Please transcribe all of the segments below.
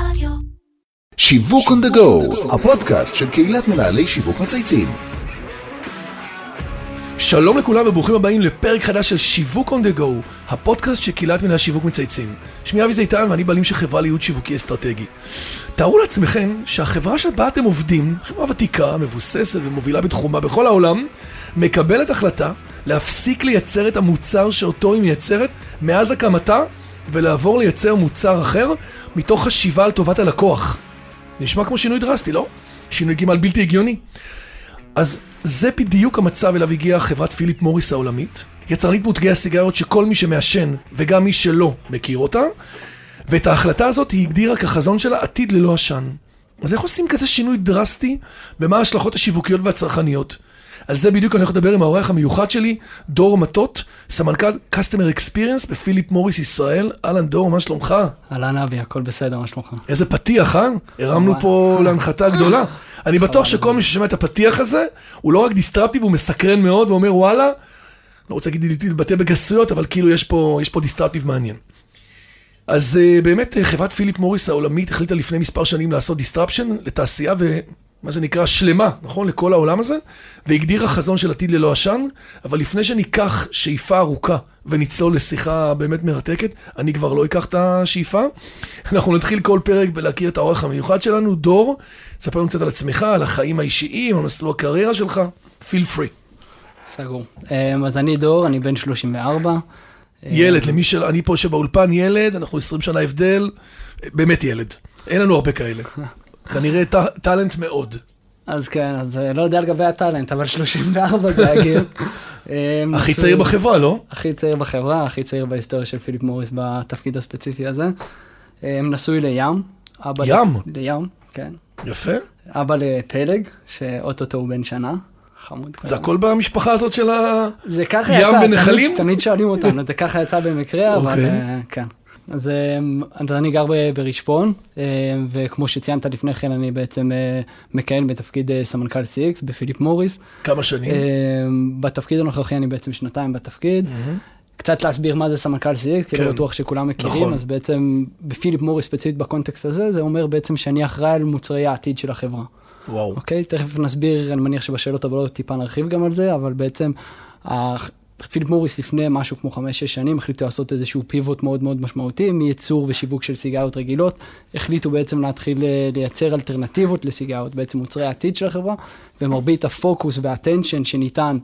רדיו. שיווק on the go, הפודקאסט של קהילת מנהלי שיווק מצייצים. שלום לכולם וברוכים הבאים לפרק חדש של שיווק on the go, הפודקאסט של קהילת מנהל שיווק מצייצים. שמי אבי זיתן ואני בעלים של חברה לייעוד שיווקי אסטרטגי. תארו לעצמכם שהחברה שבה אתם עובדים, חברה ותיקה, מבוססת ומובילה בתחומה בכל העולם, מקבלת החלטה להפסיק לייצר את המוצר שאותו היא מייצרת מאז הקמתה ולעבור לייצר מוצר אחר מתוך חשיבה על טובת הלקוח. נשמע כמו שינוי דרסטי, לא? שינוי כמעט בלתי הגיוני. אז זה בדיוק המצב אליו הגיעה חברת פיליפ מוריס העולמית, יצרנית מותגי הסיגריות שכל מי שמעשן וגם מי שלא מכיר אותה, ואת ההחלטה הזאת היא הגדירה כחזון שלה עתיד ללא עשן. אז איך עושים כזה שינוי דרסטי, ומה ההשלכות השיווקיות והצרכניות? על זה בדיוק אני הולך לדבר עם האורח המיוחד שלי, דור מטות, סמנכ"ל Customer Experience בפיליפ מוריס ישראל. אהלן דור, מה שלומך? אהלן אבי, הכל בסדר, מה שלומך? איזה פתיח, אה? הרמנו. פה להנחתה גדולה. אני בטוח שכל מי ששומע את הפתיח הזה, הוא לא רק disruptive, הוא מסקרן מאוד, ואומר וואלה, לא רוצה להגיד להתבטא בגסויות, אבל כאילו יש פה, יש פה disruptive מעניין. אז uh, באמת uh, חברת פיליפ מוריס העולמית החליטה לפני מספר שנים לעשות disruption לתעשייה ומה שנקרא שלמה, נכון? לכל העולם הזה, והגדירה חזון של עתיד ללא עשן, אבל לפני שניקח שאיפה ארוכה ונצלול לשיחה באמת מרתקת, אני כבר לא אקח את השאיפה. אנחנו נתחיל כל פרק בלהכיר את האורח המיוחד שלנו, דור, תספר לנו קצת על עצמך, על החיים האישיים, על מסלול הקריירה שלך, feel free. סגור. אמ, אז אני דור, אני בן 34. ילד, למי של... אני פה יושב באולפן, ילד, אנחנו 20 שנה הבדל, באמת ילד. אין לנו הרבה כאלה. כנראה טאלנט מאוד. אז כן, אז אה, לא יודע לגבי הטאלנט, אבל 34 זה הגיל. הכי צעיר בחברה, לא? הכי צעיר בחברה, הכי צעיר בהיסטוריה של פיליפ מוריס בתפקיד הספציפי הזה. אמ, נשוי לים. ים? לים, כן. יפה. אבא לפלג, שאו-טו-טו הוא בן שנה. חמוד זה. הכל במשפחה הזאת של ה... זה ככה יצא, ונחלים? תמיד, תמיד שואלים אותנו, זה ככה יצא במקרה, אבל אוקיי. אה, כן. אז אה, אז אני גר ברשפון, אה, וכמו שציינת לפני כן, אני בעצם אה, מכהן בתפקיד אה, סמנכ"ל CX בפיליפ מוריס. כמה שנים? אה, בתפקיד הנוכחי אני בעצם שנתיים בתפקיד. קצת להסביר מה זה סמנכ"ל CX, כי כן. לא בטוח שכולם מכירים, נכון. אז בעצם בפיליפ מוריס ספציפית בקונטקסט הזה, זה אומר בעצם שאני אחראי על מוצרי העתיד של החברה. וואו. אוקיי? תכף נסביר, אני מניח שבשאלות הבאות טיפה נרחיב גם על זה, אבל בעצם פיליפ מוריס לפני משהו כמו חמש-שש שנים החליטו לעשות איזשהו פיבוט מאוד מאוד משמעותי מייצור ושיווק של סיגריות רגילות. החליטו בעצם להתחיל אה, לייצר אלטרנטיבות לסיגריות, בעצם מוצרי העתיד של החברה, ומרבית הפוקוס והאטנשן שניתן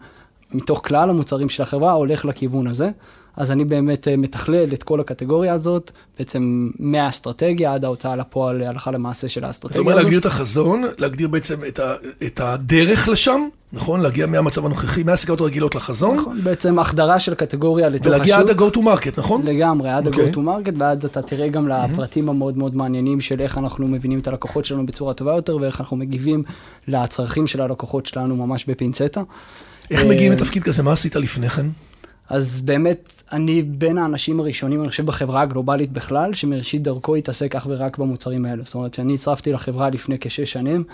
מתוך כלל המוצרים של החברה הולך לכיוון הזה. אז אני באמת אה, מתכלל את כל הקטגוריה הזאת, בעצם מהאסטרטגיה עד ההוצאה לפועל הלכה למעשה של האסטרטגיה זאת אומרת הזאת. להגדיר את החזון, להגדיר בעצם את, ה, את הדרך לשם, נכון? להגיע מהמצב הנוכחי, מהסיגרות הרגילות לחזון, נכון, בעצם החדרה של קטגוריה לתוך השוק. ולהגיע עד ה-go to market, נכון? לגמרי, עד אוקיי. ה-go to market, ואז אתה תראה גם לפרטים המאוד מאוד מעניינים של איך אנחנו מבינים את הלקוחות שלנו בצורה טובה יותר, ואיך אנחנו מגיבים לצרכים של הלקוחות שלנו ממש בפינצטה. איך אה, מגיעים לתפקיד כזה? מה עשית לפני כן? אז באמת, אני בין האנשים הראשונים, אני חושב, בחברה הגלובלית בכלל, שמראשית דרכו התעסק אך ורק במוצרים האלה. זאת אומרת, כשאני הצטרפתי לחברה לפני כשש שנים,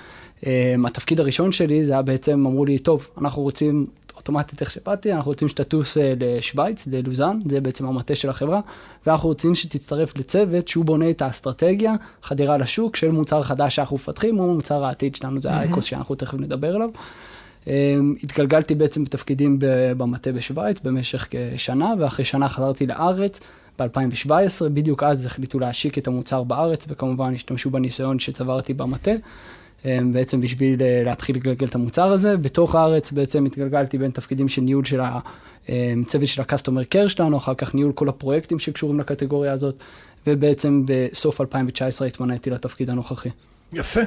אה, התפקיד הראשון שלי זה היה בעצם, אמרו לי, טוב, אנחנו רוצים, אוטומטית איך שבאתי, אנחנו רוצים שתטוס אה, לשוויץ, ללוזאן, זה בעצם המטה של החברה, ואנחנו רוצים שתצטרף לצוות שהוא בונה את האסטרטגיה, חדירה לשוק של מוצר חדש שאנחנו מפתחים, או מוצר העתיד שלנו, זה האקוס שאנחנו תכף נדבר עליו. אמ, התגלגלתי בעצם בתפקידים במטה בשוויץ במשך כשנה, ואחרי שנה חזרתי לארץ ב-2017, בדיוק אז החליטו להשיק את המוצר בארץ, וכמובן השתמשו בניסיון שצברתי במטה, אמ, בעצם בשביל אה, להתחיל לגלגל את המוצר הזה. בתוך הארץ בעצם התגלגלתי בין תפקידים של ניהול של הצוות של ה-customer care שלנו, אחר כך ניהול כל הפרויקטים שקשורים לקטגוריה הזאת, ובעצם בסוף 2019 התמניתי לתפקיד הנוכחי. יפה.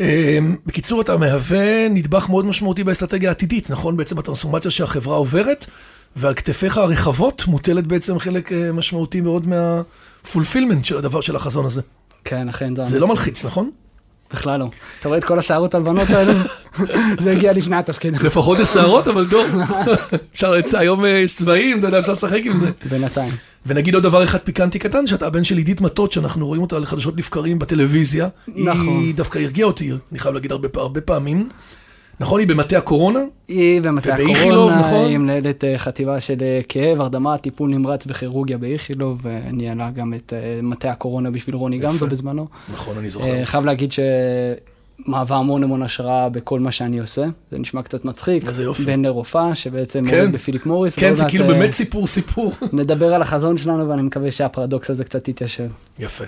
אמ, בקיצור, אתה מהווה נדבך מאוד משמעותי באסטרטגיה העתידית, נכון? בעצם הטרנספורמציה שהחברה עוברת, ועל כתפיך הרחבות מוטלת בעצם חלק אה, משמעותי מאוד מהפולפילמנט של הדבר, של החזון הזה. כן, אכן, זה זה לא. מלחיץ, נכון? בכלל לא. אתה רואה את כל השערות הלבנות האלו? זה הגיע לפני התפקיד. לפחות יש שערות, אבל טוב. אפשר. היום אה, יש צבעים, אתה יודע, אפשר לשחק עם זה. בינתיים. ונגיד עוד דבר אחד פיקנטי קטן, שאתה הבן של עידית מטות, שאנחנו רואים אותה לחדשות לבקרים בטלוויזיה. נכון. היא דווקא הרגיעה אותי, אני חייב להגיד הרבה, הרבה פעמים. נכון, היא במטה הקורונה? היא במטה הקורונה, נכון? היא מנהלת אה, חטיבה של אה, כאב, הרדמה, טיפול נמרץ וכירורגיה באיכילוב, וניהלה גם את אה, מטה הקורונה בשביל רוני גמזו בזמנו. נכון, אני זוכר. חייב להגיד שמהווה המון המון השראה בכל מה שאני עושה. זה נשמע קצת מצחיק. איזה יופי. בן לרופאה, שבעצם כן. עובד בפיליפ מוריס. כן, זה כאילו אה, באמת סיפור סיפור. נדבר על החזון שלנו, ואני מקווה שהפרדוקס הזה קצת יתיישב. יפה.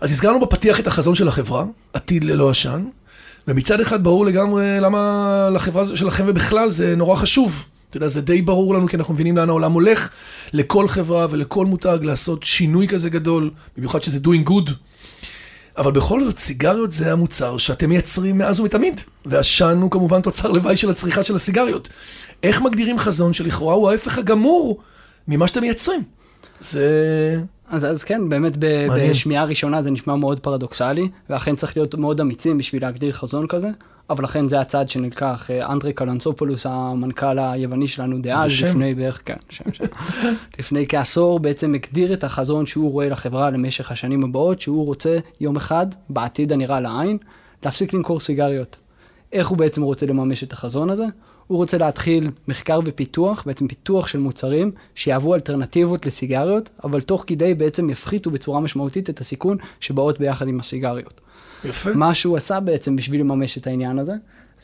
אז הזכרנו בפתיח את החזון של החברה, עתיד ללא עשן, ומצד אחד ברור לגמרי למה לחברה שלכם ובכלל זה נורא חשוב. אתה יודע, זה די ברור לנו, כי אנחנו מבינים לאן העולם הולך, לכל חברה ולכל מותג לעשות שינוי כזה גדול, במיוחד שזה doing good. אבל בכל זאת, סיגריות זה המוצר שאתם מייצרים מאז ומתמיד, ועשן הוא כמובן תוצר לוואי של הצריכה של הסיגריות. איך מגדירים חזון שלכאורה הוא ההפך הגמור ממה שאתם מייצרים? זה... אז, אז כן, באמת ב-. בשמיעה ראשונה זה נשמע מאוד פרדוקסלי, ואכן צריך להיות מאוד אמיצים בשביל להגדיר חזון כזה, אבל לכן זה הצעד שנלקח. אה, אנדרי קלנסופולוס, המנכ"ל היווני שלנו דאז. לפני בערך, כן, שם, שם. לפני כעשור בעצם הגדיר את החזון שהוא רואה לחברה למשך השנים הבאות, שהוא רוצה יום אחד, בעתיד הנראה לעין, להפסיק למכור סיגריות. איך הוא בעצם רוצה לממש את החזון הזה? הוא רוצה להתחיל מחקר ופיתוח, בעצם פיתוח של מוצרים שיהוו אלטרנטיבות לסיגריות, אבל תוך כדי בעצם יפחיתו בצורה משמעותית את הסיכון שבאות ביחד עם הסיגריות. יפה. מה שהוא עשה בעצם בשביל לממש את העניין הזה,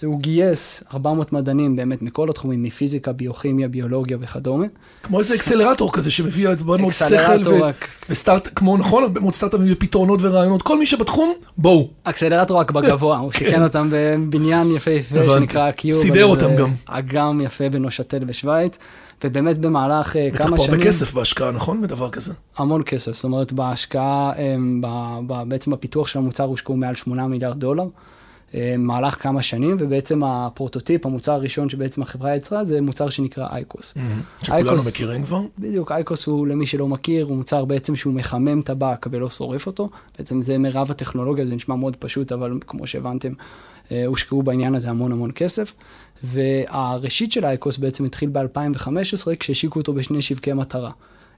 זה הוא גייס 400 מדענים באמת מכל התחומים, מפיזיקה, ביוכימיה, ביולוגיה וכדומה. כמו איזה אקסלרטור כזה שמביא הרבה מאוד שכל ו- רק- וסטארט, כמו נכון, הרבה מאוד סטארט-אפים ופתרונות ורעיונות, כל מי שבתחום, בואו. אקסלרטור רק בגבוה, הוא שיכן אותם בבניין יפהפה. שנקרא קיוב. סידר אותם גם. אגם יפה בנושתל בשוויץ, ובאמת במהלך אה, וצריך כמה פה הרבה שנים, כסף בהשקעה, נכון? בדבר כזה. המון כסף, זאת אומרת בהשקעה, ב, בעצם בפיתוח של המוצר הושקעו מעל 8 מיליארד דולר. אה, מהלך כמה שנים, ובעצם הפרוטוטיפ, המוצר הראשון שבעצם החברה יצרה, זה מוצר שנקרא אייקוס. שכולנו אייקוס- מכירים כבר. בדיוק, אייקוס הוא, למי שלא מכיר, הוא מוצר בעצם שהוא מחמם טבק ולא שורף אותו. בעצם זה מירב הטכנולוגיה, זה נשמע מאוד פשוט, אבל כמו שהבנתם, אה, הושקעו בעניין הזה המון המון כסף. והראשית של אייקוס בעצם התחיל ב-2015, כשהשיקו אותו בשני שוקי מטרה.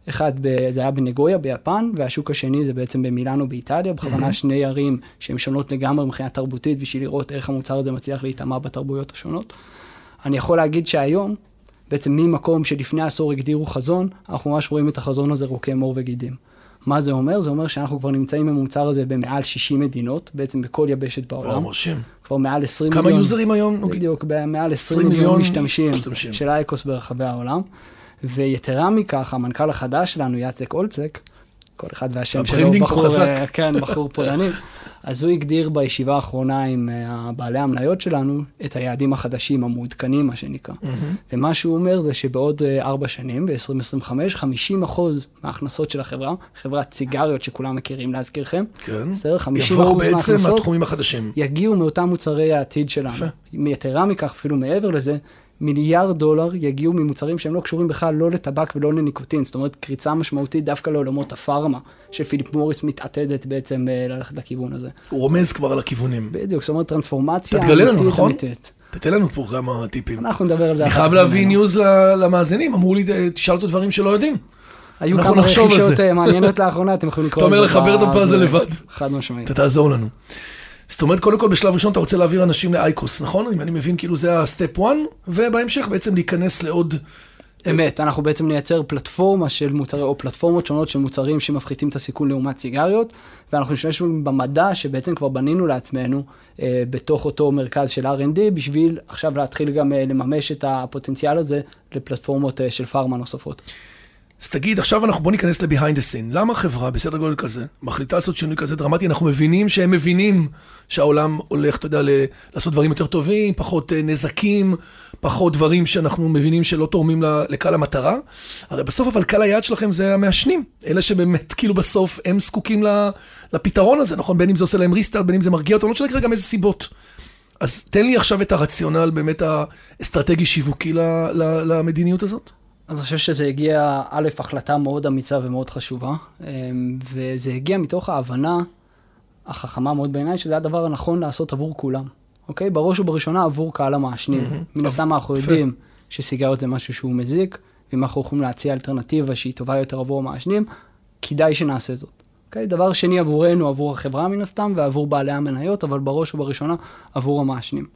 אחד, ב, זה היה בנגויה ביפן, והשוק השני זה בעצם במילאנו באיטליה, בכוונה שני ערים שהן שונות לגמרי מבחינה תרבותית, בשביל לראות איך המוצר הזה מצליח להיטמע בתרבויות השונות. אני יכול להגיד שהיום, בעצם ממקום שלפני עשור הגדירו חזון, אנחנו ממש רואים את החזון הזה רוקם עור וגידים. מה זה אומר? זה אומר שאנחנו כבר נמצאים עם המוצר הזה במעל 60 מדינות, בעצם בכל יבשת בעולם. מרשים. כבר מעל 20 כמה מיליון. יוזרים היום? בדיוק, מעל 20 20 מיליון מיליון משתמשים, משתמשים. של אייקוס ברחבי העולם. ויתרה מכך, המנכ"ל החדש שלנו, יאצק אולצק, כל אחד והשם שלו, בחור, חזק. אה, כן, בחור פולני, אז הוא הגדיר בישיבה האחרונה עם אה, בעלי המניות שלנו את היעדים החדשים, המעודכנים, מה שנקרא. ומה שהוא אומר זה שבעוד אה, ארבע שנים, ב-2025, 50 אחוז מההכנסות של החברה, חברת סיגריות שכולם מכירים להזכירכם, כן. בסדר? 50 יבואו אחוז בעצם מההכנסות מהתחומים החדשים. יגיעו מאותם מוצרי העתיד שלנו. יפה. יתרה מכך, אפילו מעבר לזה, מיליארד דולר יגיעו ממוצרים שהם לא קשורים בכלל לא לטבק ולא לניקוטין. זאת אומרת, קריצה משמעותית דווקא לעולמות הפארמה, שפיליפ מוריס מתעתדת בעצם אה, ללכת לכיוון הזה. הוא רומז כבר על הכיוונים. בדיוק, זאת אומרת, טרנספורמציה תתגלה לנו, נכון? אמיתית. תתן לנו פה כמה טיפים. אנחנו נדבר על זה. אני חייב להביא. ניוז למאזינים, אמרו לי, תשאל אותו דברים שלא יודעים. היו כמה רכישות זה. אה, מעניינות לאחרונה, אתם יכולים לקרוא אתה אומר על זה לחבר את הפאזל לבד. חד משמעית. אתה תעזור לנו. זאת אומרת, קודם כל בשלב ראשון אתה רוצה להעביר אנשים לאייקוס, נכון? אם אני מבין, כאילו זה ה step 1, ובהמשך בעצם להיכנס לעוד... אמת, אנחנו בעצם נייצר פלטפורמה של מוצרי, או פלטפורמות שונות של מוצרים שמפחיתים את הסיכון לעומת סיגריות, ואנחנו נשתמש במדע שבעצם כבר בנינו לעצמנו אה, בתוך אותו מרכז של R&D, בשביל עכשיו להתחיל גם אה, לממש את הפוטנציאל הזה לפלטפורמות אה, של פארמה נוספות. אז תגיד, עכשיו אנחנו בוא ניכנס the scene. למה חברה בסדר גודל כזה מחליטה לעשות שינוי כזה דרמטי? אנחנו מבינים שהם מבינים שהעולם הולך, אתה יודע, ל- לעשות דברים יותר טובים, פחות אה, נזקים, פחות דברים שאנחנו מבינים שלא תורמים לקהל המטרה. הרי בסוף אבל קהל היעד שלכם זה המעשנים. אלה שבאמת, כאילו בסוף הם זקוקים לפתרון הזה, נכון? בין אם זה עושה להם ריסטארט, בין אם זה מרגיע אותם, לא משנה כרגע מאיזה סיבות. אז תן לי עכשיו את הרציונל באמת האסטרטגי-שיווקי ל- ל- למדיניות הזאת. אז אני חושב שזה הגיע, א', החלטה מאוד אמיצה ומאוד חשובה, אמ, וזה הגיע מתוך ההבנה החכמה מאוד בעיניי, שזה הדבר הנכון לעשות עבור כולם, אוקיי? בראש ובראשונה עבור קהל המעשנים. מן הסתם אנחנו. יודעים שסיגריות זה משהו שהוא מזיק, ואם אנחנו יכולים להציע אלטרנטיבה שהיא טובה יותר עבור המעשנים, כדאי שנעשה זאת. אוקיי? דבר שני עבורנו, עבור החברה מן הסתם, ועבור בעלי המניות, אבל בראש ובראשונה עבור המעשנים.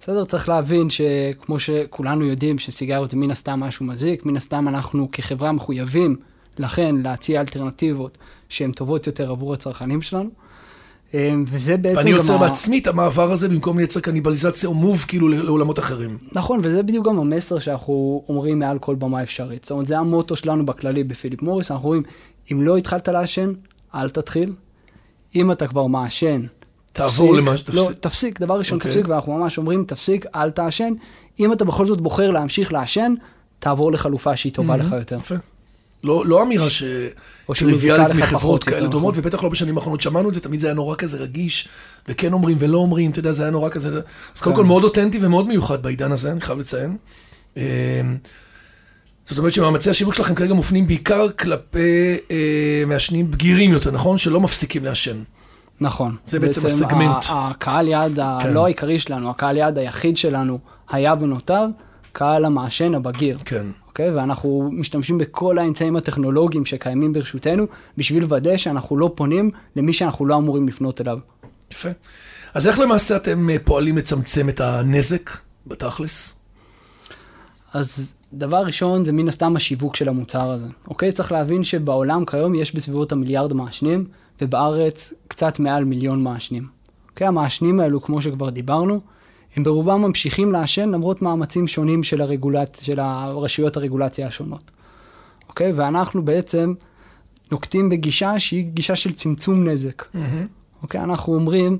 בסדר, צריך להבין שכמו שכולנו יודעים שסיגריות זה מן הסתם משהו מזיק, מן הסתם אנחנו כחברה מחויבים, לכן להציע אלטרנטיבות שהן טובות יותר עבור הצרכנים שלנו. אמ, וזה בעצם ואני יוצר ה- בעצמי את המעבר הזה במקום לייצר קניבליזציה או מוב כאילו לעולמות אחרים. נכון, וזה בדיוק גם המסר שאנחנו אומרים מעל כל במה אפשרית. זאת אומרת, זה המוטו שלנו בכללי בפיליפ מוריס, אנחנו אומרים, אם לא התחלת לעשן, אל תתחיל. אם אתה כבר מעשן, תעבור. למה לא, שתפסיק. תפסיק, דבר ראשון, אוקיי. תפסיק, ואנחנו ממש אומרים, תפסיק, אל תעשן. אם אתה בכל זאת בוחר להמשיך לעשן, תעבור לחלופה שהיא טובה לך יותר. יפה. לא, לא אמירה ש... טריוויאלית מחברות כאלה יותר דומות, נכון. ובטח לא בשנים האחרונות שמענו את זה, תמיד זה היה נורא כזה רגיש, וכן אומרים ולא אומרים, אתה יודע, זה היה נורא כזה, אז קודם כן. כל מאוד אותנטי ומאוד מיוחד בעידן הזה, אני חייב לציין. אה, זאת אומרת שמאמצי השיווק שלכם כרגע מופנים בעיקר כלפי אה, מעשנים בגירים יותר, נכון? שלא מפסיקים לעשן. נכון. זה בעצם הסגמנט. ה- הקהל יעד כן. הלא העיקרי שלנו, הקהל יעד היחיד שלנו היה ונותר, קהל המעשן הבגיר. כן. אוקיי? ואנחנו משתמשים בכל האמצעים הטכנולוגיים שקיימים ברשותנו, בשביל לוודא שאנחנו לא פונים למי שאנחנו לא אמורים לפנות אליו. יפה. אז איך למעשה אתם אה, פועלים לצמצם את הנזק בתכלס? אז דבר ראשון זה מן הסתם השיווק של המוצר הזה, אוקיי? צריך להבין שבעולם כיום יש בסביבות המיליארד מעשנים, ובארץ קצת מעל מיליון מעשנים. אוקיי? המעשנים האלו, כמו שכבר דיברנו, הם ברובם ממשיכים לעשן למרות מאמצים שונים של, הרגולצ... של הרשויות הרגולציה השונות. אוקיי? ואנחנו בעצם נוקטים בגישה שהיא גישה של צמצום נזק. אוקיי? אנחנו אומרים,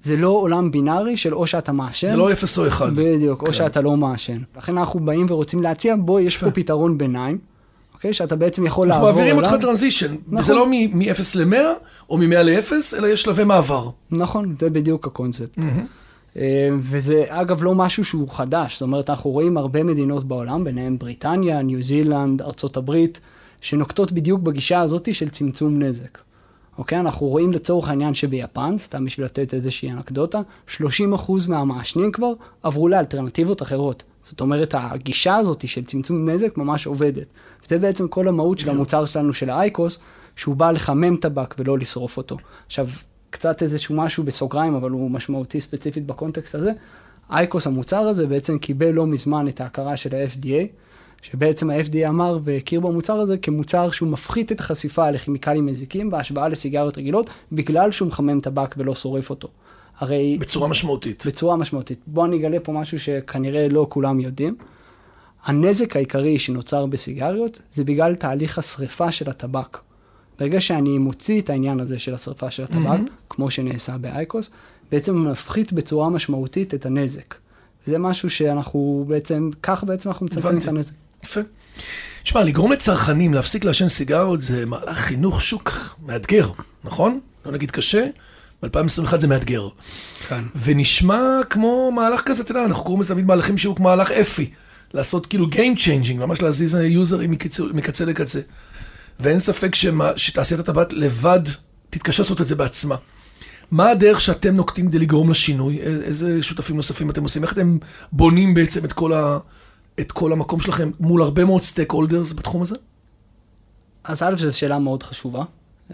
זה לא עולם בינארי של או שאתה מעשן, זה לא אפס או אחד. בדיוק, כן. או שאתה לא מעשן. לכן אנחנו באים ורוצים להציע, בוא, יש. פה פתרון ביניים, אוקיי? שאתה בעצם יכול אנחנו לעבור מעבירים אליו. אותך טרנזישן. נכון. זה לא מ-0 ל-100 או מ-100 ל-0, אלא יש שלבי מעבר. נכון, זה בדיוק הקונספט. אה, וזה אגב לא משהו שהוא חדש, זאת אומרת, אנחנו רואים הרבה מדינות בעולם, ביניהם בריטניה, ניו זילנד, ארצות הברית, שנוקטות בדיוק בגישה הזאת של צמצום נזק. אוקיי? אנחנו רואים לצורך העניין שביפן, סתם בשביל לתת איזושהי אנקדוטה, 30% מהמעשנים כבר עברו לאלטרנטיבות אחרות. זאת אומרת, הגישה הזאת של צמצום נזק ממש עובדת. זה בעצם כל המהות של המוצר שלנו, של האייקוס, שהוא בא לחמם טבק ולא לשרוף אותו. עכשיו, קצת איזשהו משהו בסוגריים, אבל הוא משמעותי ספציפית בקונטקסט הזה. אייקוס, המוצר הזה, בעצם קיבל לא מזמן את ההכרה של ה-FDA, שבעצם ה-FDA אמר והכיר במוצר הזה כמוצר שהוא מפחית את החשיפה לכימיקלים מזיקים בהשוואה לסיגריות רגילות, בגלל שהוא מחמם טבק ולא שורף אותו. הרי בצורה משמעותית. בצורה משמעותית. בואו אני אגלה פה משהו שכנראה לא כולם יודעים. הנזק העיקרי שנוצר בסיגריות זה בגלל תהליך השריפה של הטבק. ברגע שאני מוציא את העניין הזה של השריפה של הטבק, mm-hmm. כמו שנעשה באייקוס, בעצם מפחית בצורה משמעותית את הנזק. זה משהו שאנחנו בעצם, כך בעצם אנחנו מצמצמים את. הנזק. יפה. תשמע, לגרום לצרכנים להפסיק לעשן סיגרות זה מהלך חינוך שוק מאתגר, נכון? לא נגיד קשה, ב-2021 זה מאתגר. כן. ונשמע כמו מהלך כזה, אתה יודע, אנחנו קוראים לזה תמיד מהלכים שהוא כמו מהלך אפי. לעשות כאילו Game Changing, ממש להזיז יוזרים מקצה, מקצה לקצה. ואין ספק שמה, שתעשיית הטבעת לבד תתקשה לעשות את זה בעצמה. מה הדרך שאתם נוקטים כדי לגרום לשינוי? איזה שותפים נוספים אתם עושים? איך אתם בונים בעצם את כל, ה, את כל המקום שלכם מול הרבה מאוד סטייק הולדרס בתחום הזה? אז א', זו שאלה מאוד חשובה,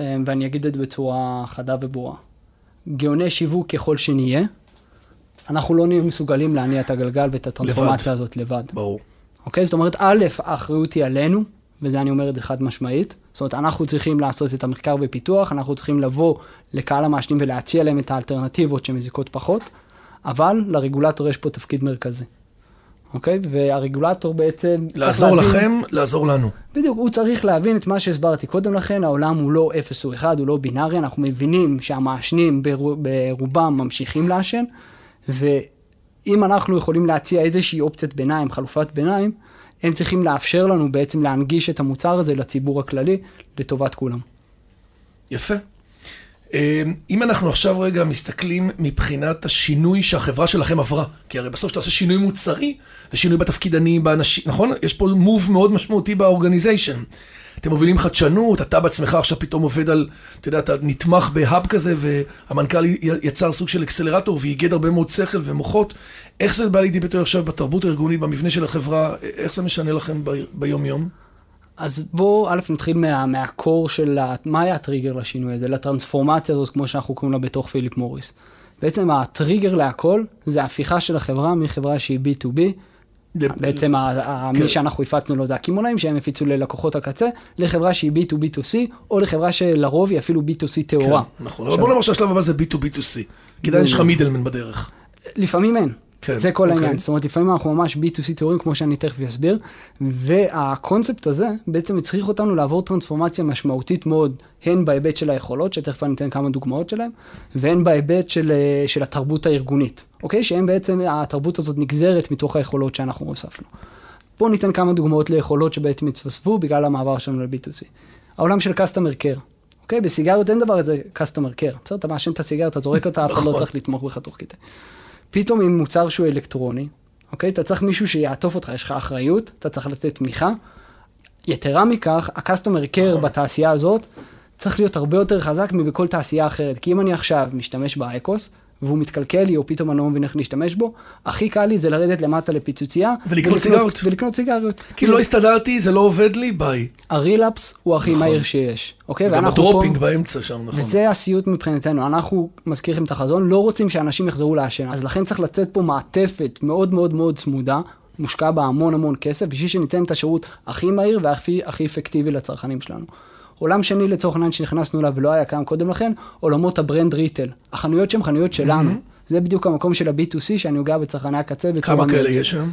אה, ואני אגיד את זה בצורה חדה וברורה. גאוני שיווק ככל שנהיה, אנחנו לא נהיה מסוגלים להניע את הגלגל ואת הטרנספורמציה הזאת לבד. ברור. אוקיי? זאת אומרת, א', האחריות היא עלינו, וזה אני אומר את זה חד משמעית. זאת אומרת, אנחנו צריכים לעשות את המחקר ופיתוח, אנחנו צריכים לבוא לקהל המעשנים ולהציע להם את האלטרנטיבות שמזיקות פחות, אבל לרגולטור יש פה תפקיד מרכזי. אוקיי? והרגולטור בעצם... לעזור להבין- לכם, לעזור לנו. בדיוק, הוא צריך להבין את מה שהסברתי קודם לכן, העולם הוא לא אפס או אחד, הוא לא בינארי, אנחנו מבינים שהמעשנים ברוב, ברובם ממשיכים לעשן, ואם אנחנו יכולים להציע איזושהי אופציית ביניים, חלופת ביניים, הם צריכים לאפשר לנו בעצם להנגיש את המוצר הזה לציבור הכללי, לטובת כולם. יפה. אה, אם אנחנו עכשיו רגע מסתכלים מבחינת השינוי שהחברה שלכם עברה, כי הרי בסוף כשאתה עושה שינוי מוצרי, זה שינוי בתפקידנים, באנשים, נכון? יש פה מוב מאוד משמעותי באורגניזיישן. אתם מובילים חדשנות, אתה בעצמך עכשיו פתאום עובד על, אתה יודע, אתה נתמך בהאב כזה, והמנכ"ל יצר סוג של אקסלרטור ואיגד הרבה מאוד שכל ומוחות. איך זה בא לידי ביטוי עכשיו בתרבות הארגונית, במבנה של החברה, איך זה משנה לכם ביום-יום? אז בואו, א', נתחיל מה, מהקור של ה... מה היה הטריגר לשינוי הזה, לטרנספורמציה הזאת, כמו שאנחנו קוראים לה בתוך פיליפ מוריס. בעצם הטריגר להכל זה הפיכה של החברה מחברה שהיא B2B. בעצם ה- ה- כן. מי שאנחנו הפצנו לו זה הקמעונאים שהם הפיצו ללקוחות הקצה, לחברה שהיא B2B2C, או לחברה שלרוב היא אפילו B2C טהורה. כן, נכון, אבל בוא נאמר שהשלב הבא זה B2B2C. כי עדיין יש לך מידלמן בדרך. לפעמים אין. כן, זה כל אוקיי. העניין. זאת אומרת, לפעמים אנחנו ממש B2C טהורים, כמו שאני תכף אסביר, והקונספט הזה בעצם הצריך אותנו לעבור טרנספורמציה משמעותית מאוד, הן בהיבט של היכולות, שתכף אני אתן כמה דוגמאות שלהם, והן בהיבט של, אה, של התרבות הארגונית, אוקיי? שהם בעצם, התרבות הזאת נגזרת מתוך היכולות שאנחנו הוספנו. בואו ניתן כמה דוגמאות ליכולות שבעצם התווספו בגלל המעבר שלנו ל-B2C. העולם של customer care. אוקיי? בסיגריות אין דבר כזה customer care. בסדר, אתה מעשן את הסיגריה, אתה זורק אותה, אף אחד לא נכון. צריך לתמוך בך תוך כדי. פתאום עם מוצר שהוא אלקטרוני, אוקיי? אתה צריך מישהו שיעטוף אותך, יש לך אחריות, אתה צריך לתת תמיכה. יתרה מכך, ה-customer care נכון. בתעשייה הזאת צריך להיות הרבה יותר חזק מבכל תעשייה אחרת. כי אם אני עכשיו משתמש באייקוס, והוא מתקלקל לי, או פתאום אני לא מבין איך להשתמש בו, הכי קל לי זה לרדת למטה לפיצוצייה. ולקנות סיגריות. ולקנות סיגריות. כאילו לא הסתדרתי, זה לא עובד לי, ביי. ה relapse הוא הכי נכון. מהיר שיש, אוקיי? גם ואנחנו פה- ה dropping באמצע שם, נכון. וזה הסיוט מבחינתנו, אנחנו, מזכיר לכם את החזון, לא רוצים שאנשים יחזרו לעשן, אז לכן צריך לתת פה מעטפת מאוד מאוד מאוד צמודה, מושקע בה המון המון כסף, בשביל שניתן את השירות הכי מהיר והכי הכי אפקטיבי לצרכנים שלנו. עולם שני לצורך העניין שנכנסנו אליו ולא היה קיים קודם לכן, עולמות ה brand retail. החנויות שהן חנויות שלנו. זה בדיוק המקום של ה-B2C שאני נוגע בצרכני הקצה כמה כאלה. יש שם?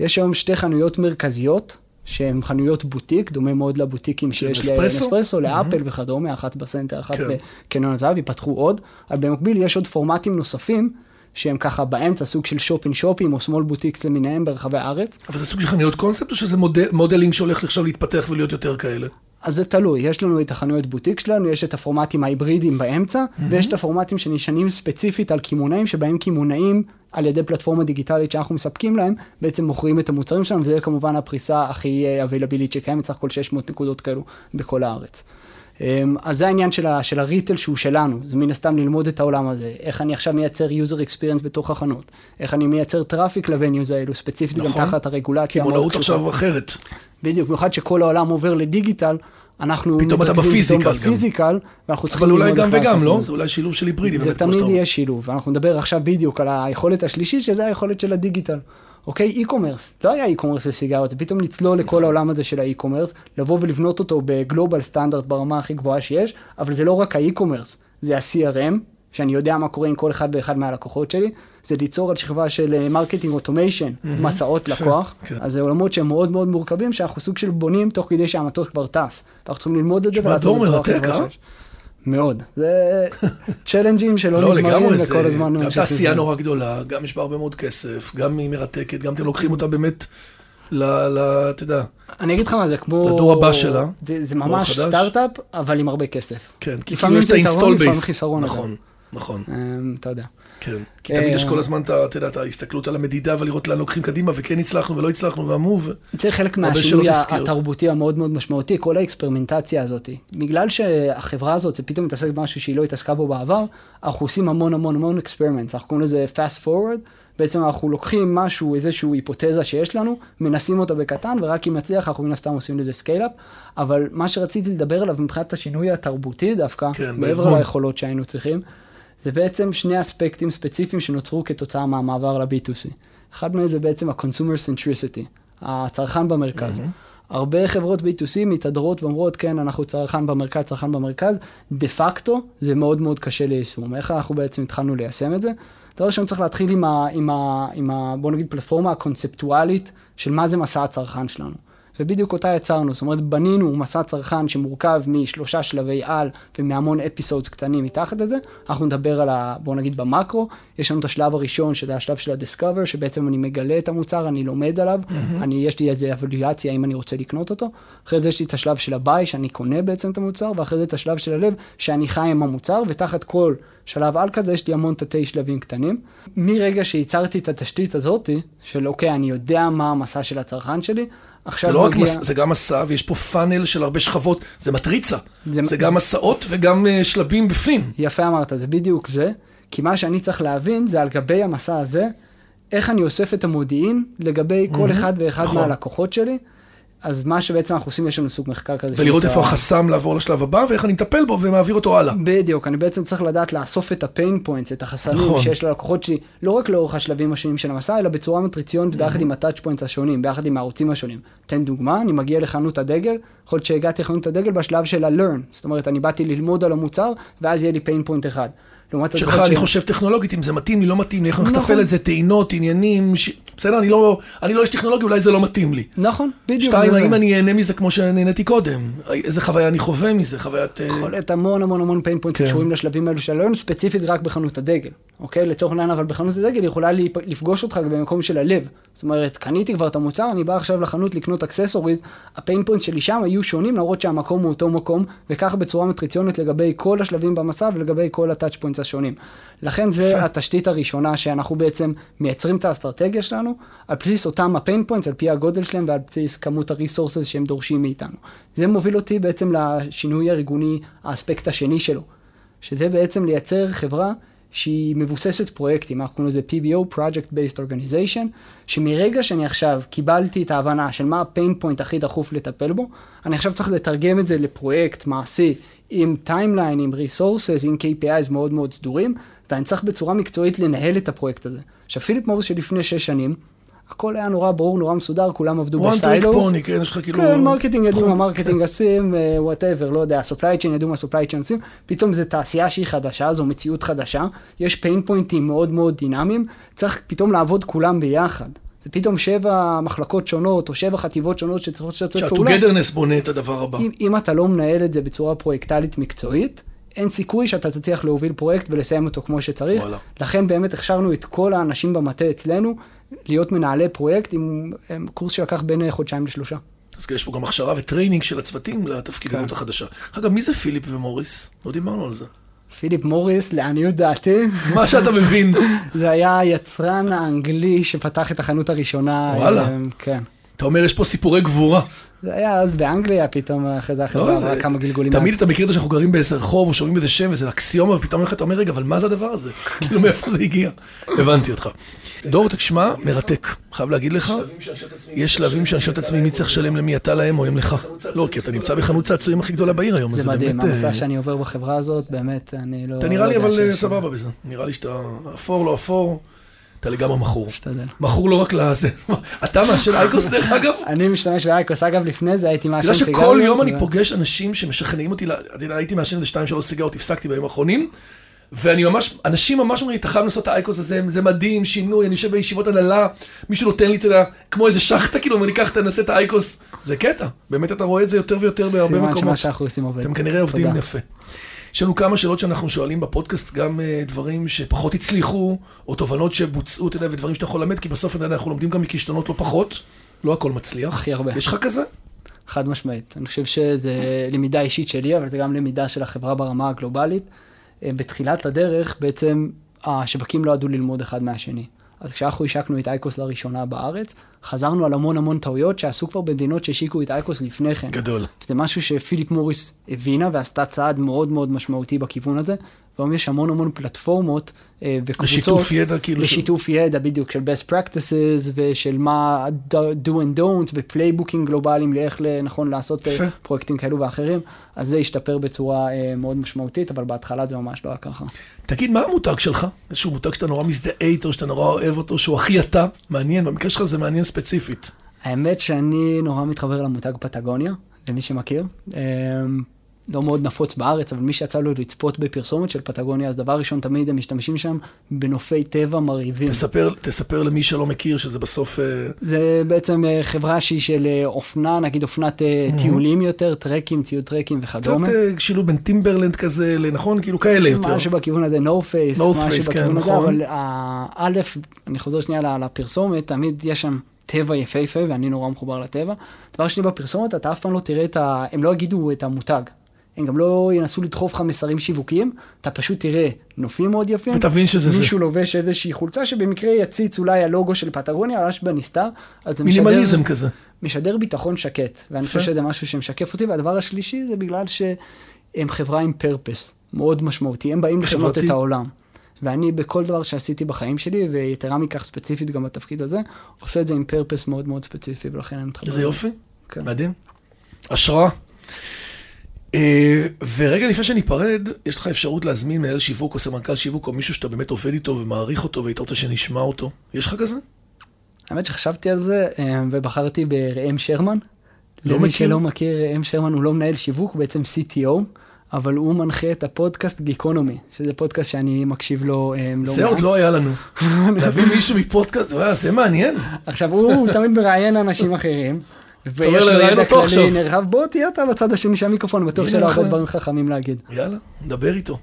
יש היום שתי חנויות מרכזיות, שהן חנויות בוטיק, דומה מאוד לבוטיקים שיש נספרסו? לנספרסו, לאפל וכדומה, אחת בסנטר, אחת כן. בקניון הזהב, ייפתחו עוד, אבל במקביל יש עוד פורמטים נוספים, שהם ככה באמצע, סוג של shop-in-shopים או small boutiques למיניהם ברחבי הארץ. אבל זה סוג של חנויות קונספט, או שזה מודל- modeling שהולך עכשיו להתפתח ולהיות יותר כאלה? אז זה תלוי, יש לנו את החנויות בוטיק שלנו, יש את הפורמטים ההיברידיים באמצע, ויש את הפורמטים שנשענים ספציפית על קמעונאים, שבהם קמעונאים, על ידי פלטפורמה דיגיטלית שאנחנו מספקים להם, בעצם מוכרים את המוצרים שלנו, וזה כמובן הפריסה הכי availableית שקיימת, סך הכל 600 נקודות כאלו בכל הארץ. אמ, אז זה העניין של, ה, של ה retail שהוא שלנו, זה מן הסתם ללמוד את העולם הזה, איך אני עכשיו מייצר user experience בתוך החנות, איך אני מייצר traffic ל venues האלו, ספציפית נכון. גם תחת הרגולציה. קמעונאות. עכשיו אחרת. בדיוק, במיוחד שכל העולם עובר לדיגיטל, אנחנו פתאום אתה ב physical פתאום גם. ב physical, ואנחנו צריכים אבל אולי ללמוד גם וגם, לא? את זה אולי שילוב של היברידים. זה תמיד. יהיה שילוב, ואנחנו נדבר עכשיו בדיוק על היכולת השלישית, שזה היכולת של הדיגיטל. אוקיי, e-commerce, לא היה e-commerce לסיגריות, זה פתאום לצלול לכל העולם הזה של ה e-commerce, לבוא ולבנות אותו ב global standard ברמה הכי גבוהה שיש, אבל זה לא רק ה e-commerce, זה ה-CRM, שאני יודע מה קורה עם כל אחד ואחד מהלקוחות שלי, זה ליצור על שכבה של marketing automation, מסעות לקוח, כן. אז זה עולמות שהם מאוד מאוד מורכבים, שאנחנו סוג של בונים תוך כדי שהמטוס כבר טס. אנחנו צריכים ללמוד את זה ולעשות את זה מאוד. זה challengeים שלא לא, נגמרים וכל זה הזמן... גם. תעשייה נורא גדולה, גם יש בה הרבה מאוד כסף, גם היא מרתקת, גם אתם לוקחים אותה באמת, ל... ל- אתה יודע, אני אגיד לך מה, זה כמו... לדור הבא שלה, זה, זה ממש. סטארט-אפ, אבל עם הרבה כסף. כן, כי לפעמים כאילו יש את ה installed לפעמים base. חיסרון, אגב. נכון, נכון, אמ, אתה יודע. כן. כי תמיד יש אה, כל הזמן, אתה יודע, את ההסתכלות על המדידה ולראות לאן לוקחים קדימה, וכן הצלחנו ולא הצלחנו, וה move. זה חלק מהשינוי. התרבותי המאוד מאוד משמעותי, כל ה experimentציה הזאת. בגלל שהחברה הזאת, זה פתאום מתעסק במשהו שהיא לא התעסקה בו בעבר, אנחנו עושים המון המון המון experiments, אנחנו קוראים לזה fast forward, בעצם אנחנו לוקחים משהו, איזושהי היפותזה שיש לנו, מנסים אותה בקטן, ורק אם נצליח, אנחנו מן הסתם עושים לזה scale-up, אבל מה שרציתי לדבר עליו מבחינת השינוי התרבותי דווקא, כן, מעבר. ליכולות שהיינו צריכים, זה בעצם שני אספקטים ספציפיים שנוצרו כתוצאה מהמעבר ל-B2C. אחד מהם זה בעצם ה-consumer centricity, הצרכן במרכז. הרבה חברות B2C מתהדרות ואומרות, כן, אנחנו צרכן במרכז, צרכן במרכז, דה פקטו זה מאוד מאוד קשה ליישום. איך אנחנו בעצם התחלנו ליישם את זה? דבר ראשון צריך להתחיל עם, ה, עם, ה, עם ה, בוא נגיד, פלטפורמה הקונספטואלית של מה זה מסע הצרכן שלנו. ובדיוק אותה יצרנו, זאת אומרת, בנינו מסע צרכן שמורכב משלושה שלבי על ומהמון אפיסודס קטנים מתחת לזה. אנחנו נדבר על ה... בואו נגיד במקרו, יש לנו את השלב הראשון, שזה השלב של ה-discover, שבעצם אני מגלה את המוצר, אני לומד עליו, mm-hmm. אני, יש לי איזו אבליואציה אם אני רוצה לקנות אותו. אחרי זה יש לי את השלב של הביי, שאני קונה בעצם את המוצר, ואחרי זה את השלב של הלב, שאני חי עם המוצר, ותחת כל שלב על כזה יש לי המון תתי שלבים קטנים. מרגע שייצרתי את התשתית הזאתי, של אוקיי, אני יודע מה המסע של הצרכן שלי, עכשיו זה לא רק מגיע... מס... זה גם מסע, ויש פה פאנל של הרבה שכבות, זה מטריצה. זה- זה גם מסעות וגם אה, שלבים בפנים. יפה אמרת, זה בדיוק זה, כי מה שאני צריך להבין זה על גבי המסע הזה, איך אני אוסף את המודיעין לגבי כל אחד ואחד נכון. מהלקוחות שלי, אז מה שבעצם אנחנו עושים, יש לנו סוג מחקר כזה. ולראות איפה החסם לעבור לשלב הבא, ואיך אני מטפל בו ומעביר אותו הלאה. בדיוק, אני בעצם צריך לדעת לאסוף את ה pain points, את החסמים נכון. שיש ללקוחות שלי, לא רק לאורך השלבים השונים של המסע, אלא בצורה מטריציונית ביחד עם ה touch points השונים, ביחד עם הערוצים השונים. תן דוגמה, אני מגיע לחנות הדגל, יכול להיות שהגעתי לחנות הדגל בשלב של ה-learn, זאת אומרת, אני באתי ללמוד על המוצר, ואז יהיה לי פיין פוינט אחד. לעומת זאת, שבכלל אני חושב טכנולוגית, אם זה מתאים לי, לא מתאים לי, איך אני נכון. מתפעל את זה, טעינות, עניינים, ש- בסדר, אני לא אני לא איש טכנולוגי, אולי זה לא מתאים לי. נכון, בדיוק. שתיים, האם. אני אהנה מזה כמו שנהניתי קודם? איזה חוויה אני חווה מזה, חוויית... אה, להיות המון המון המון pain points כן. שקשורים לשלבים האלו של הלרן, ספציפית רק בחנות הדגל, אוקיי? לצורך העניין, אבל בחנות הדגל יכולה לפגוש אותך במקום של הלב. זאת אומרת, קניתי כבר את המוצר, אני בא עכשיו לחנות לקנות accessories, ה pain point שלי שם היו שונים, למרות שהמקום הוא אותו מקום, וכך בצורה מטריציונית לגבי כל השלבים במסע ולגבי כל ה touch points השונים. לכן זה. התשתית הראשונה שאנחנו בעצם מייצרים את האסטרטגיה שלנו, על בסיס אותם ה pain points, על פי הגודל שלהם ועל בסיס כמות ה resources שהם דורשים מאיתנו. זה מוביל אותי בעצם לשינוי הארגוני, האספקט השני שלו, שזה בעצם לייצר חברה שהיא מבוססת פרויקטים, אנחנו קוראים לזה PBO, Project Based Organization, שמרגע שאני עכשיו קיבלתי את ההבנה של מה ה pain point הכי דחוף לטפל בו, אני עכשיו צריך לתרגם את זה לפרויקט מעשי עם timeline, עם resources, עם KPIs מאוד מאוד סדורים, ואני צריך בצורה מקצועית לנהל את הפרויקט הזה. עכשיו פיליפ מוריס שלפני שש שנים, הכל היה נורא ברור, נורא מסודר, כולם עבדו one trick ב silos. pony, כן, יש לך כאילו... כן, marketing ידעו נכון, מה marketing עושים, whatever, לא יודע, supply chain ידעו מה supply chain עושים, פתאום זו תעשייה שהיא חדשה, זו מציאות חדשה, יש pain pointים מאוד מאוד דינמיים, צריך פתאום לעבוד כולם ביחד. זה פתאום שבע מחלקות שונות, או שבע חטיבות שונות שצריכות לשתף פעולה. שה-togetherness בונה את הדבר הבא. אם, אם אתה לא מנהל את זה בצורה פרויקטלית מקצועית, אין סיכוי שאתה תצליח להוביל פרויקט ולסיים אותו כמו שצריך. וואלה. לכן באמת הכשרנו את כל האנשים במטה אצלנו להיות מנהלי פרויקט עם עם קורס שלקח בין חודשיים לשלושה. אז יש פה גם הכשרה ו training של הצוותים לתפקידנות כן. החדשה. אגב, מי זה פיליפ ומוריס? לא דיברנו על זה. פיליפ מוריס, לעניות דעתי, מה שאתה מבין. זה היה היצרן האנגלי שפתח את החנות הראשונה. וואלה. אה, כן. אתה אומר, יש פה סיפורי גבורה. זה היה אז באנגליה, פתאום אחרי זה החברה לא, עברה זה- כמה גלגולים. תמיד. אתה מכיר את זה שאנחנו גרים באיזה רחוב, או שומעים איזה שם, וזה אקסיומה, ופתאום אתה אומר, רגע, אבל מה זה הדבר הזה? כאילו, מאיפה זה הגיע? הבנתי אותך. דור, תשמע, מרתק. חייב להגיד לך, יש שלבים שאני שואל את עצמי מי צריך לשלם למי, אתה להם או הם לך. לא, כי אתה נמצא בחנות צעצועים הכי גדולה בעיר היום, זה זה מדהים. המסע אה, שאני עובר בחברה הזאת, באמת, אני לא... אתה נראה לא לי אבל אה, סבבה בזה. נראה לי שאתה אפור, לא אפור, אתה לגמרי מכור. משתדל. מכור לא רק לזה. אתה מעשן אייקוס דרך אגב? אני משתמש באייקוס, אגב, לפני זה הייתי אתה מעשן יודע סיגריות. שכל יום אני פוגש אנשים שמשכנעים אותי, אתה יודע, הייתי מעשן איזה שתיים שלוש סיגרות, הפסקתי בימים האחרונים, ואני ממש, אנשים ממש אומרים לי, אתה חייב לעשות את האייקוס הזה, זה מדהים, שינוי, אני יושב בישיבות הנהלה, מישהו נותן לי, אתה יודע, כמו איזה שחטה, כאילו, אומר לי, קח, תנסה את האייקוס, זה קטע, באמת אתה רואה את זה יותר ויותר בהרבה סימן מקומות. שמה שאנחנו עושים עובד. אתם כנראה עובדים. יפה. יש לנו כמה שאלות שאנחנו שואלים בפודקאסט, גם אה, דברים שפחות הצליחו, או תובנות שבוצעו, אתה יודע, ודברים שאתה יכול ללמד, כי בסוף יודע, אנחנו לומדים גם מכישלונות לא פחות, לא הכל מצליח. הכי הרבה. יש לך כזה? חד משמעית. אני חושב שזה למידה אישית שלי, אבל זה גם למידה של החברה ברמה הגלובלית. אה, בתחילת הדרך, בעצם השווקים לא ידעו ללמוד אחד מהשני. אז כשאנחנו השקנו את אייקוס לראשונה בארץ, חזרנו על המון המון טעויות שעשו כבר במדינות שהשיקו את אייקוס לפני כן. גדול. זה משהו שפיליפ מוריס הבינה ועשתה צעד מאוד מאוד משמעותי בכיוון הזה. והיום יש המון המון פלטפורמות אה, וקבוצות. לשיתוף ידע, כאילו. של- לשיתוף ידע בדיוק של best practices ושל מה do and don't ופלייבוקים גלובליים לאיך נכון לעשות אה, יפה. פרויקטים כאלו ואחרים. אז זה השתפר בצורה אה, מאוד משמעותית, אבל בהתחלה זה ממש לא היה ככה. תגיד, מה המותג שלך? איזשהו מותג שאתה נורא מזדהה איתו, שאתה נורא אוהב אותו, שהוא הכי אתה? מעניין, במקרה שלך זה מעניין ספציפית. האמת שאני נורא מתחבר למותג פטגוניה, למי שמכיר. לא מאוד נפוץ בארץ, אבל מי שיצא לו לצפות בפרסומת של פטגוניה, אז דבר ראשון, תמיד הם משתמשים שם בנופי טבע מרהיבים. תספר, תספר למי שלא מכיר שזה בסוף... אה, זה בעצם אה, חברה שהיא של אה, אופנה, נגיד אופנת אה, טיולים יותר, טרקים, ציוד טרקים קצת וכדומה. אה, שילוב בין טימברלנד כזה, נכון? כאילו כאלה יותר. משהו בכיוון הזה, face, North משהו face, כן, בכיוון הזה, נכון. אבל א', אני חוזר שנייה לפרסומת, תמיד יש שם טבע יפהפה, ואני נורא מחובר לטבע. דבר שני, בפרסומת אתה אף פעם לא תראה את ה... הם לא יגידו את המותג. הם גם לא ינסו לדחוף לך מסרים שיווקיים, אתה פשוט תראה נופים מאוד יפים. ותבין שזה זה. מישהו לובש איזושהי חולצה שבמקרה יציץ אולי הלוגו של פטגוניה, ממש בנסתר. משדר- מינימליזם כזה. משדר ביטחון שקט, ואני. חושב שזה משהו שמשקף אותי, והדבר השלישי זה בגלל שהם חברה עם פרפס מאוד משמעותי, הם באים לשנות. את העולם. ואני בכל דבר שעשיתי בחיים שלי, ויתרה מכך ספציפית גם בתפקיד הזה, עושה את זה עם פרפס מאוד מאוד ספציפי, ולכן אני מתחבר. איזה יופי. כן. מדהים. השראה. אה, ורגע לפני שניפרד, יש לך אפשרות להזמין מנהל שיווק או סמנכ"ל שיווק או מישהו שאתה באמת עובד איתו ומעריך אותו והיית רוצה שנשמע אותו. יש לך כזה? האמת שחשבתי על זה, אה, ובחרתי בראם שרמן. לא למי מכיר. שלא מכיר, ראם שרמן הוא לא מנהל שיווק, הוא בעצם CTO, אבל הוא מנחה את הפודקאסט גיקונומי, שזה פודקאסט שאני מקשיב לו אה, לא זה עוד לא היה לנו. להביא מישהו מפודקאסט, זה מעניין. עכשיו, הוא הוא תמיד מראיין אנשים אחרים. ויש לו ידע כללי. נרחב, בוא תהיה אתה בצד השני של המיקרופון, בטוח שלו הרבה. דברים חכמים להגיד. יאללה, נדבר איתו.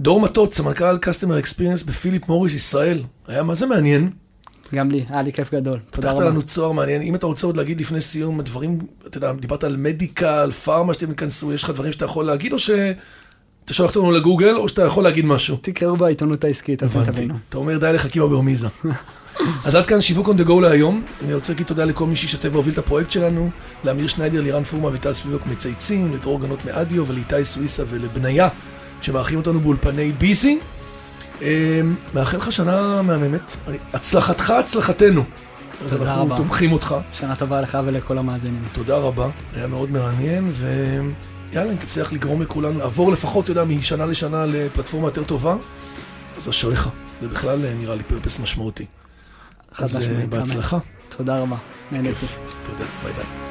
דור מטות, סמנכ"ל Customer Experience בפיליפ מוריס ישראל. היה מה זה מעניין. גם לי, היה לי כיף גדול. תודה פתחת רבה. לנו צוהר מעניין. אם אתה רוצה עוד להגיד לפני סיום דברים, אתה יודע, דיברת על מדיקל, פארמה שאתם ייכנסו, יש לך דברים שאתה יכול להגיד, או שאתה שולח אותנו לגוגל, או שאתה יכול להגיד משהו? תקראו בעיתונות העסקית, אז. תבינו. אתה אומר די לחכימה ברמיזה. אז עד כאן שיווק on the go להיום. אני רוצה להגיד תודה לכל מי שהשתתף והוביל את הפרויקט שלנו, לאמיר שניידר, לירן פורמה וטל ספיבוק מצייצים, לדרור גנות מאדיו ולאיתי סוויסה ולבניה, שמארחים אותנו באולפני ביזי. אמ, מאחל לך שנה מהממת. הצלחתך, הצלחתנו. אז תודה אנחנו רבה. תומכים אותך. שנה טובה לך ולכל המאזינים. תודה רבה, היה מאוד מעניין, ויאללה, אם תצליח לגרום לכולנו לעבור לפחות, אתה יודע, משנה לשנה לפלטפורמה יותר טובה, אז אשריך. זה בכלל אה, נראה לי פרפס משמעותי. אז אה. בהצלחה. תודה רבה. נהניתי. תודה, ביי ביי.